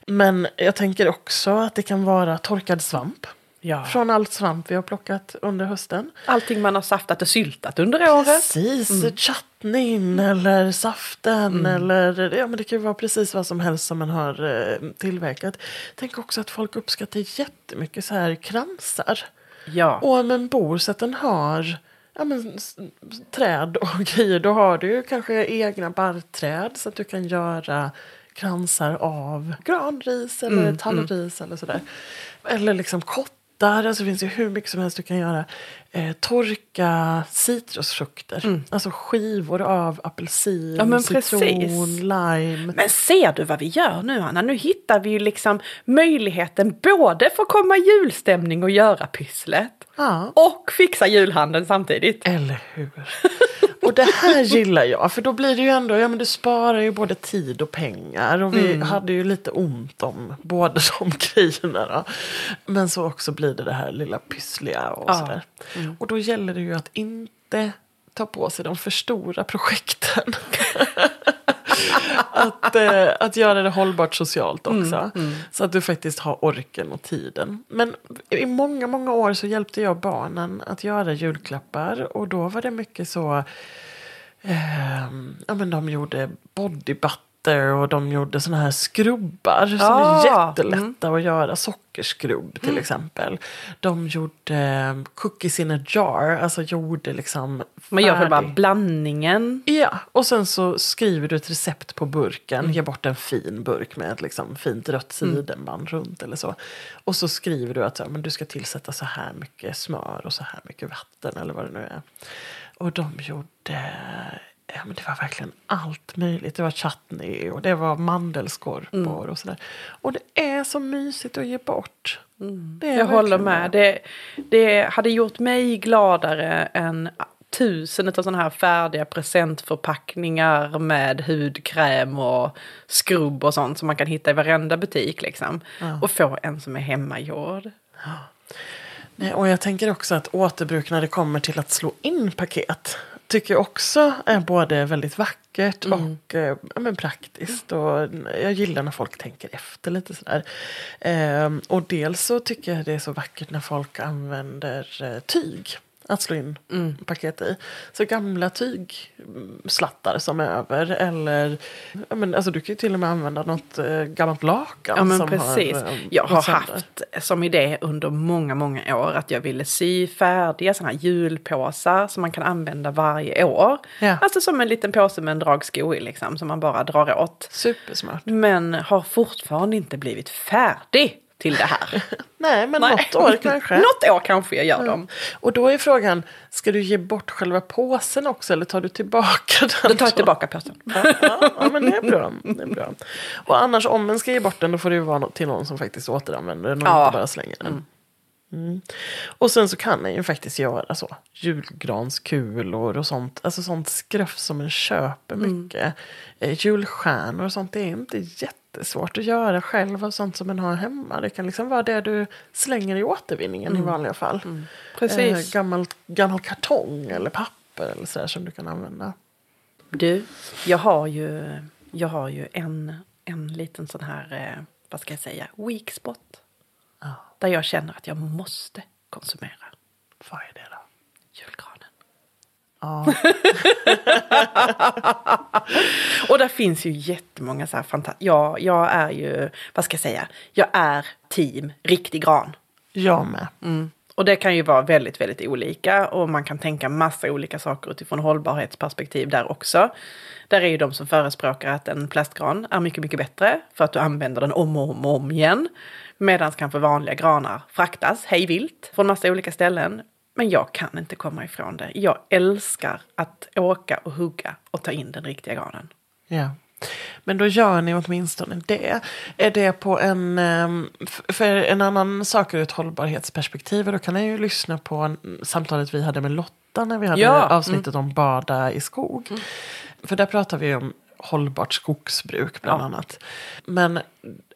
Men jag tänker också att det kan vara torkad svamp. Ja. Från allt svamp vi har plockat under hösten. Allting man har saftat och syltat under året. Precis, chutneyn eller saften eller ja men det kan ju vara precis vad som helst som man har eh, tillverkat. Tänk också att folk uppskattar jättemycket så här kransar. Ja. Och om en bor så att den har ja, men, träd och (laughs) grejer, då har du kanske egna barrträd så att du kan göra kransar av granris eller tallris eller sådär. Eller liksom kottar, alltså det finns ju hur mycket som helst du kan göra. Eh, torka citrusfrukter, alltså skivor av apelsin, Ja, men citron, precis. lime. Men ser du vad vi gör nu Anna? Nu hittar vi ju liksom möjligheten både för att komma i julstämning och göra pysslet. Ja. Och fixa julhandeln samtidigt. Eller hur? (laughs) Och det här gillar jag, för då blir det ju ändå, ja men du sparar ju både tid och pengar. Och vi hade ju lite ont om båda de (laughs) grejerna. Då. Men så också blir det det här lilla pyssliga och Ja. sådär. Och då gäller det ju att inte ta på sig de för stora projekten. (laughs) att, eh, att göra det hållbart socialt också. Så att du faktiskt har orken och tiden. Men i många, många år så hjälpte jag barnen att göra julklappar. Och då var det mycket så... ehm, ja, men de gjorde body butter och de gjorde såna här skrubbar som är Ah, jättelätta att göra. Sockerskrubb till exempel. De gjorde eh, cookies in a jar, alltså gjorde liksom Man gör själva färdig- blandningen. Ja, och sen så skriver du ett recept på burken. Ge bort en fin burk med ett liksom fint rött sidenband runt eller så. Och så skriver du att så, men du ska tillsätta så här mycket smör och så här mycket vatten eller vad det nu är. Och de gjorde Ja, men det var verkligen allt möjligt. Det var chutney och det var mandelskorpor Mm. och sådär. Och det är så mysigt att ge bort. Det är Jag håller med. Det, det hade gjort mig gladare än tusen av sådana här färdiga presentförpackningar med hudkräm och skrubb och sånt som man kan hitta i varenda butik liksom. Och få en som är hemmagjord. Nej, och jag tänker också att återbruk när det kommer till att slå in paket tycker också är både väldigt vackert och eh, men praktiskt. Och jag gillar när folk tänker efter lite sådär. Ehm, och dels så tycker jag det är så vackert när folk använder eh, tyg att slå in paket i. Så gamla tygslattar som är över eller men, alltså, du kan ju till och med använda något eh, gammalt lakan. Ja men som precis. Har, eh, jag har haft som idé under många, många år att jag ville sy färdiga sådana här julpåsar som man kan använda varje år. Ja. Alltså som en liten påse med en dragsko i liksom som man bara drar åt. Supersmart. Men har fortfarande inte blivit färdig till det här. (laughs) Nej, men Nej. något år kanske. (laughs) Något år kanske jag gör dem. Och då är frågan, ska du ge bort själva påsen också eller tar du tillbaka den? Då tar jag tillbaka påsen. Ja, (laughs) ja, ja, men det är bra. Det är bra. Och annars om en ska ge bort den då får det ju vara till någon som faktiskt återanvänder den och Ja. inte bara slänger den. Mm. Och sen så kan den ju faktiskt göra så. Julgranskulor och sånt. Alltså sånt skruff som en köper mycket. Eh, julstjärnor och sånt. Det är inte jättesvårt att göra själv av sånt som man har hemma. Det kan liksom vara det du slänger i återvinningen i vanliga fall. Precis. Eh, gammal, gammal kartong eller papper eller sådär som du kan använda. Du, jag har ju, jag har ju en, en liten sån här, eh, vad ska jag säga, weak spot. Där jag känner att jag måste konsumera Vad är det. Ja. (laughs) Och där finns ju jättemånga så här fantastiska, jag, jag är ju, vad ska jag säga, jag är team riktig gran. Jag med. Mm. Och det kan ju vara väldigt, väldigt olika och man kan tänka massa olika saker utifrån hållbarhetsperspektiv där också. Där är ju de som förespråkar att en plastgran är mycket, mycket bättre för att du använder den om och om och om igen. Medan kanske vanliga granar fraktas hej vilt från massa olika ställen. Men jag kan inte komma ifrån det. Jag älskar att åka och hugga och ta in den riktiga granen. Ja. Men då gör ni åtminstone det. Är det på en... ehm, För en annan sak ur ett hållbarhetsperspektiv. och Då kan jag ju lyssna på samtalet vi hade med Lotta när vi hade Ja, mm. avsnittet om bada i skog. För där pratar vi om hållbart skogsbruk bland Ja. annat. Men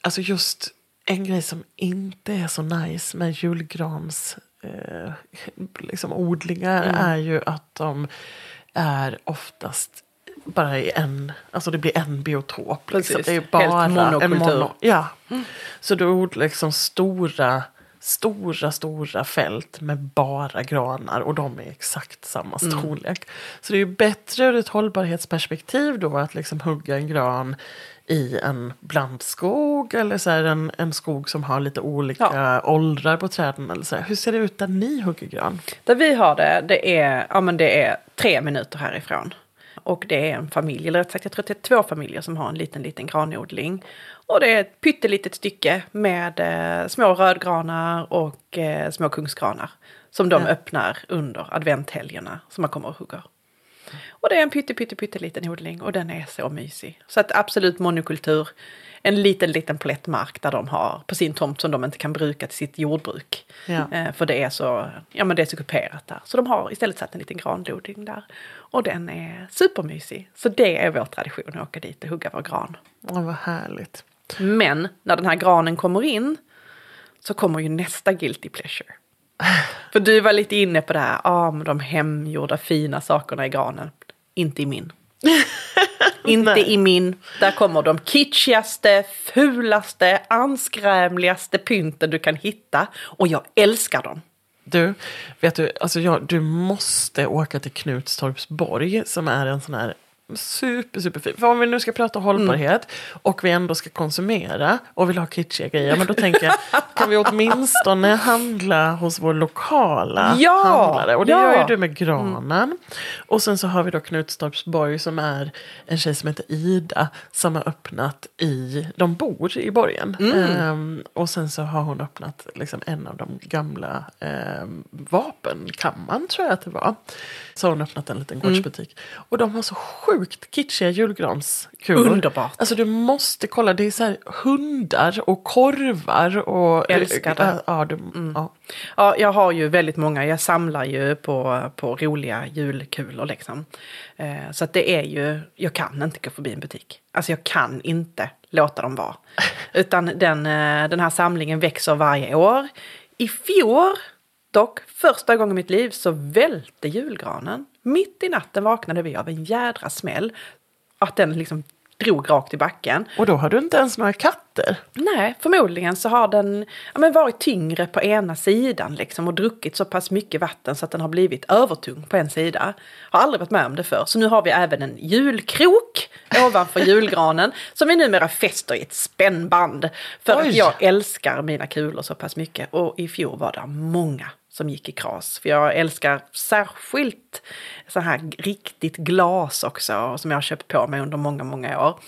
alltså just en grej som inte är så nice med julgrans eh, (laughs) liksom odlingar Mm. är ju att de är oftast bara i en, alltså det blir en biotop. Liksom. Det är Helt bara monokultur. En mono, ja. Så du odlar liksom stora, stora, stora fält med bara granar och de är exakt samma Mm. storlek. Så det är ju bättre ur ett hållbarhetsperspektiv då att liksom hugga en gran i en blandskog eller så en, en skog som har lite olika åldrar på träden. Eller så här. Hur ser det ut där ni hugger gran? Där vi har det, det är, ja, men det är tre minuter härifrån. Och det är en familj, eller rätt sagt jag tror att det är två familjer som har en liten, liten granodling. Och det är ett pyttelitet stycke med eh, små rödgranar och eh, små kungsgranar. Som de Ja. öppnar under adventhelgerna som man kommer och hugger. Och det är en pytte, pytte, pytteliten odling och den är så mysig. Så att absolut monokultur. En liten, liten plätt mark där de har på sin tomt som de inte kan bruka till sitt jordbruk. Ja. Eh, för det är så, ja men det är så kuperat där. Så de har istället satt en liten granodling där. Och den är supermysig. Så det är vår tradition att åka dit och hugga vår gran. Åh, vad härligt. Men när den här granen kommer in så kommer ju nästa guilty pleasure. För du var lite inne på det här, ja men de hemgjorda fina sakerna i granen. Inte i min. (laughs) Inte i min. Där kommer de kitschigaste, fulaste, anskrämligaste pynten du kan hitta. Och jag älskar dem. Du, vet du, alltså jag, du måste åka till Knutstorps borg som är en sån här super, super fin. För om vi nu ska prata hållbarhet och vi ändå ska konsumera och vill ha kitschiga grejer. Men då tänker jag, kan vi åtminstone (laughs) handla hos vår lokala Ja, handlare? Och det ja. gör ju du med granen. Och sen så har vi då Knutstorpsborg som är en tjej som heter Ida. Som har öppnat i, de bor i borgen. Ehm, och sen så har hon öppnat liksom en av de gamla ehm, vapenkammaren tror jag att det var. Så har hon öppnat en liten gårdsbutik. Och de har så sjukt kitschiga julgranskulor. Underbart. Alltså du måste kolla, det är så här hundar och korvar och... Älskar det. Ja, du, ja. Ja, jag har ju väldigt många. Jag samlar ju på, på roliga julkulor liksom. Eh, så att det är ju, jag kan inte gå förbi en butik. Alltså jag kan inte låta dem vara. (laughs) Utan den, eh, den här samlingen växer varje år. I fjol, dock, första gången i mitt liv så välte julgranen. Mitt i natten vaknade vi av en jädra smäll. Att den liksom drog rakt i backen. Och då har du inte ens några katter. Nej, förmodligen så har den ja, men varit tyngre på ena sidan liksom och druckit så pass mycket vatten så att den har blivit övertung på en sida. Har aldrig varit med om det förr. Så nu har vi även en julkrok ovanför (laughs) julgranen som vi numera fäster i ett spännband. För Oj. att jag älskar mina kulor så pass mycket. Och i fjol var det många som gick i kras. För jag älskar särskilt så här riktigt glas också som jag har köpt på mig under många, många år.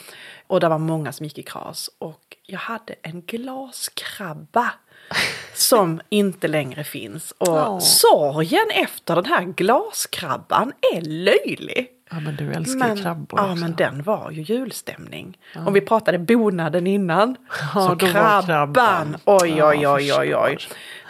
Och det var många som gick i kras. Och jag hade en glaskrabba (laughs) som inte längre finns. Och Åh. sorgen efter den här glaskrabban är löjlig. Ja, men du älskar Men, krabbor ja, också. men den var ju julstämning. Om vi pratade bonaden innan. Ja, så krabban, krabban. oj Ja, oj oj oj oj.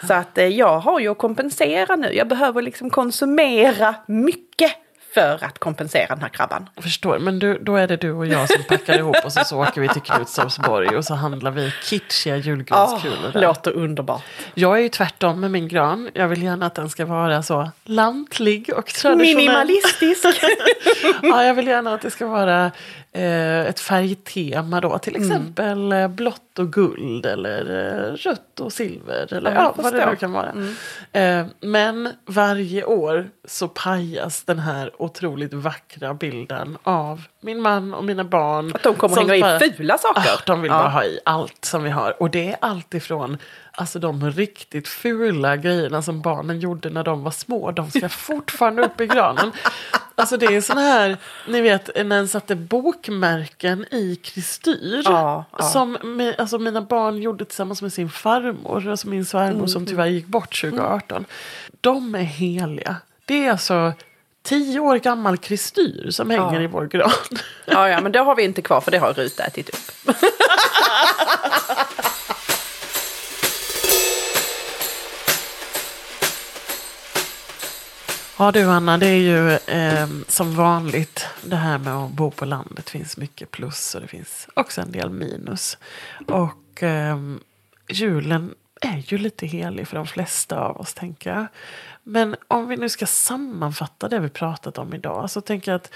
Så att eh, jag har ju att kompensera nu. Jag behöver liksom konsumera mycket för att kompensera den här krabban. Jag förstår, men du, då är det du och jag som packar ihop och så, så åker vi till Knutstorpsborg och så handlar vi kitschiga julgranskulor där. låter underbart. Jag är ju tvärtom med min gran. Jag vill gärna att den ska vara så lantlig och traditionell. Minimalistisk. (laughs) ja, jag vill gärna att det ska vara ett färgtema då. Till Mm. exempel eh, blått och guld eller eh, rött och silver. Eller Ja, vad det nu kan vara. Eh, men varje år så pajas den här otroligt vackra bilden av min man och mina barn. Att de kommer hänga bara- i fula saker. Ah, de vill Ja. bara ha i allt som vi har. Och det är allt ifrån alltså, de riktigt fula grejerna som barnen gjorde när de var små. De ska (laughs) fortfarande upp i granen. Alltså det är sån här, ni vet när en satte bokmärken i kristyr. Ja, ja. Som mi- alltså, mina barn gjorde tillsammans med sin farmor, alltså min svärmor Mm, som tyvärr gick bort 2018. De är heliga. Det är alltså tio år gammal kristyr som hänger Ja. i vår gran. Ja, ja, men det har vi inte kvar för det har Rut ätit upp. (laughs) Ja du Anna, det är ju eh, som vanligt det här med att bo på landet. Det finns mycket plus och det finns också en del minus. Och eh, julen är ju lite helig för de flesta av oss tänker jag. Men om vi nu ska sammanfatta det vi pratat om idag så tänker jag att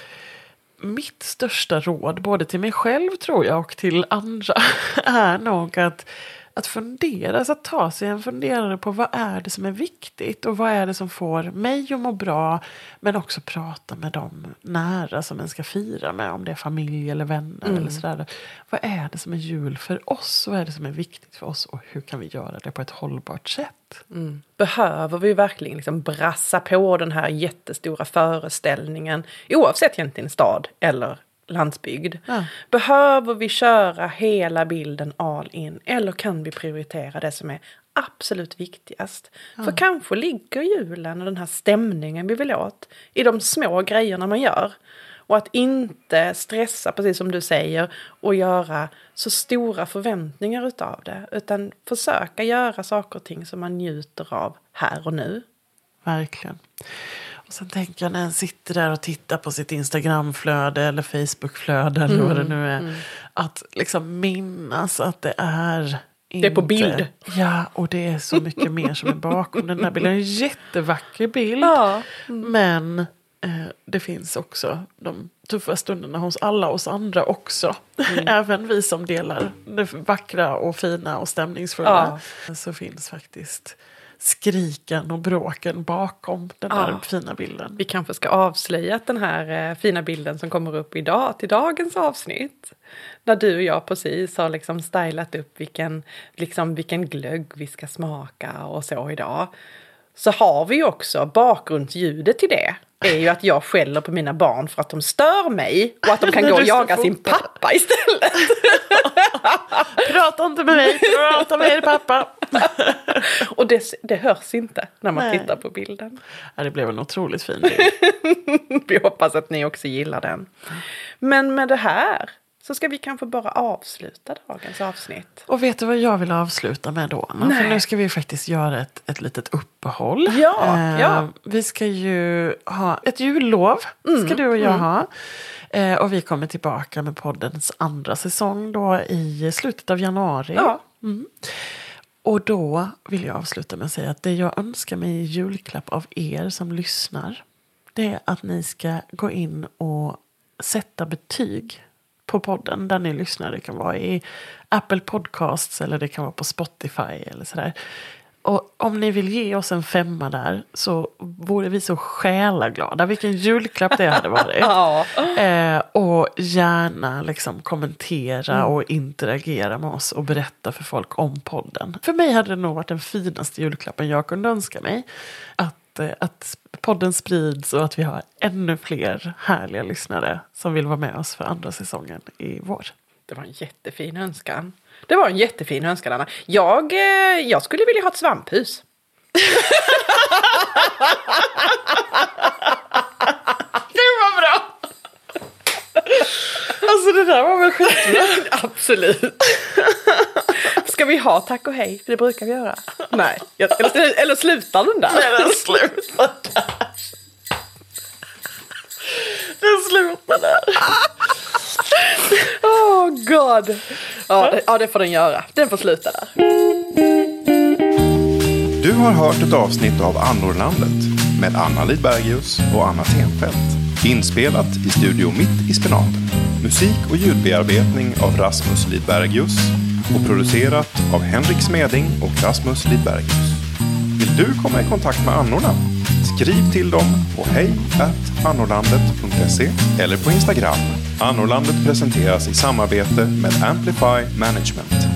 mitt största råd, både till mig själv tror jag och till andra, (laughs) är nog att, att fundera, alltså att ta sig en funderare på vad är det som är viktigt och vad är det som får mig att må bra, men också prata med dem nära som en ska fira med, om det är familj eller vänner eller sådär. Vad är det som är jul för oss? Vad är det som är viktigt för oss och hur kan vi göra det på ett hållbart sätt? Behöver vi verkligen liksom brassa på den här jättestora föreställningen oavsett egentligen stad eller landsbygd? Ja. Behöver vi köra hela bilden all in eller kan vi prioritera det som är absolut viktigast? För kanske ligger julen och den här stämningen vi vill åt i de små grejerna man gör. Och att inte stressa, precis som du säger, och göra så stora förväntningar utav det. Utan försöka göra saker och ting som man njuter av här och nu. Verkligen. Och sen tänker jag när en sitter där och tittar på sitt Instagramflöde eller Facebookflöde eller vad det nu är. Att liksom minnas att det är Det är på inte- bild. Ja, och det är så mycket mer som är bakom den där bilden. En jättevacker bild. Ja. Men eh, det finns också de tuffa stunderna hos alla oss andra också. (laughs) Även vi som delar det vackra och fina och stämningsfulla. Så finns faktiskt skriken och bråken bakom den här Ja. fina bilden. Vi kanske ska avslöja att den här eh, fina bilden som kommer upp idag till dagens avsnitt. När du och jag precis har liksom stylat upp vilken, liksom vilken glögg vi ska smaka och så idag. Så har vi ju också bakgrundsljudet till det. Är ju att jag skäller på mina barn för att de stör mig och att de kan gå och (laughs) jaga sin pappa istället. (laughs) Prata inte med mig, prata med er pappa. (laughs) Och det, det hörs inte när man Nej. tittar på bilden. Ja, det blev en otroligt fin bild. Vi hoppas att ni också gillar den. Men med det här så ska vi kanske bara avsluta dagens avsnitt. Och vet du vad jag vill avsluta med då? Anna? För nu ska vi faktiskt göra ett, ett litet uppehåll. Ja, ja. Vi ska ju ha ett jullov, Mm, ska du och jag ha. Eh, och vi kommer tillbaka med poddens andra säsong då i slutet av januari. Ja. Och då vill jag avsluta med att säga att det jag önskar mig i julklapp av er som lyssnar. Det är att ni ska gå in och sätta betyg på podden där ni lyssnar. Det kan vara i Apple Podcasts eller det kan vara på Spotify eller sådär. Och om ni vill ge oss en femma där så vore vi så själaglada. Vilken julklapp det hade varit. (laughs) Ja. Eh, och gärna liksom kommentera och interagera med oss och berätta för folk om podden. För mig hade det nog varit den finaste julklappen jag kunde önska mig. Att, eh, att podden sprids och att vi har ännu fler härliga lyssnare som vill vara med oss för andra säsongen i vår. Det var en jättefin önskan. Det var en jättefin önskan, Anna. Jag, eh, jag skulle vilja ha ett svamphus. (laughs) Gud vad bra! Alltså det där var väl skitbra. (laughs) Absolut. Ska vi ha tack och hej? För det brukar vi göra. Nej, jag- eller, eller slutar den där? Nej, den slutar där. Den slutar där. Oh god. Ja, det, ja, det får den göra. Den får sluta där. Du har hört ett avsnitt av Annorlandet med Anna Lidbergius och Anna Tenfelt. Inspelat i Studio Mitt i Spenaten. Musik och ljudbearbetning av Rasmus Lidbergius och producerat av Henrik Smeding och Rasmus Lidbergius. Vill du komma i kontakt med annorna? Skriv till dem på hej.annorlandet.se eller på Instagram. Annorlandet presenteras i samarbete med Amplify Management.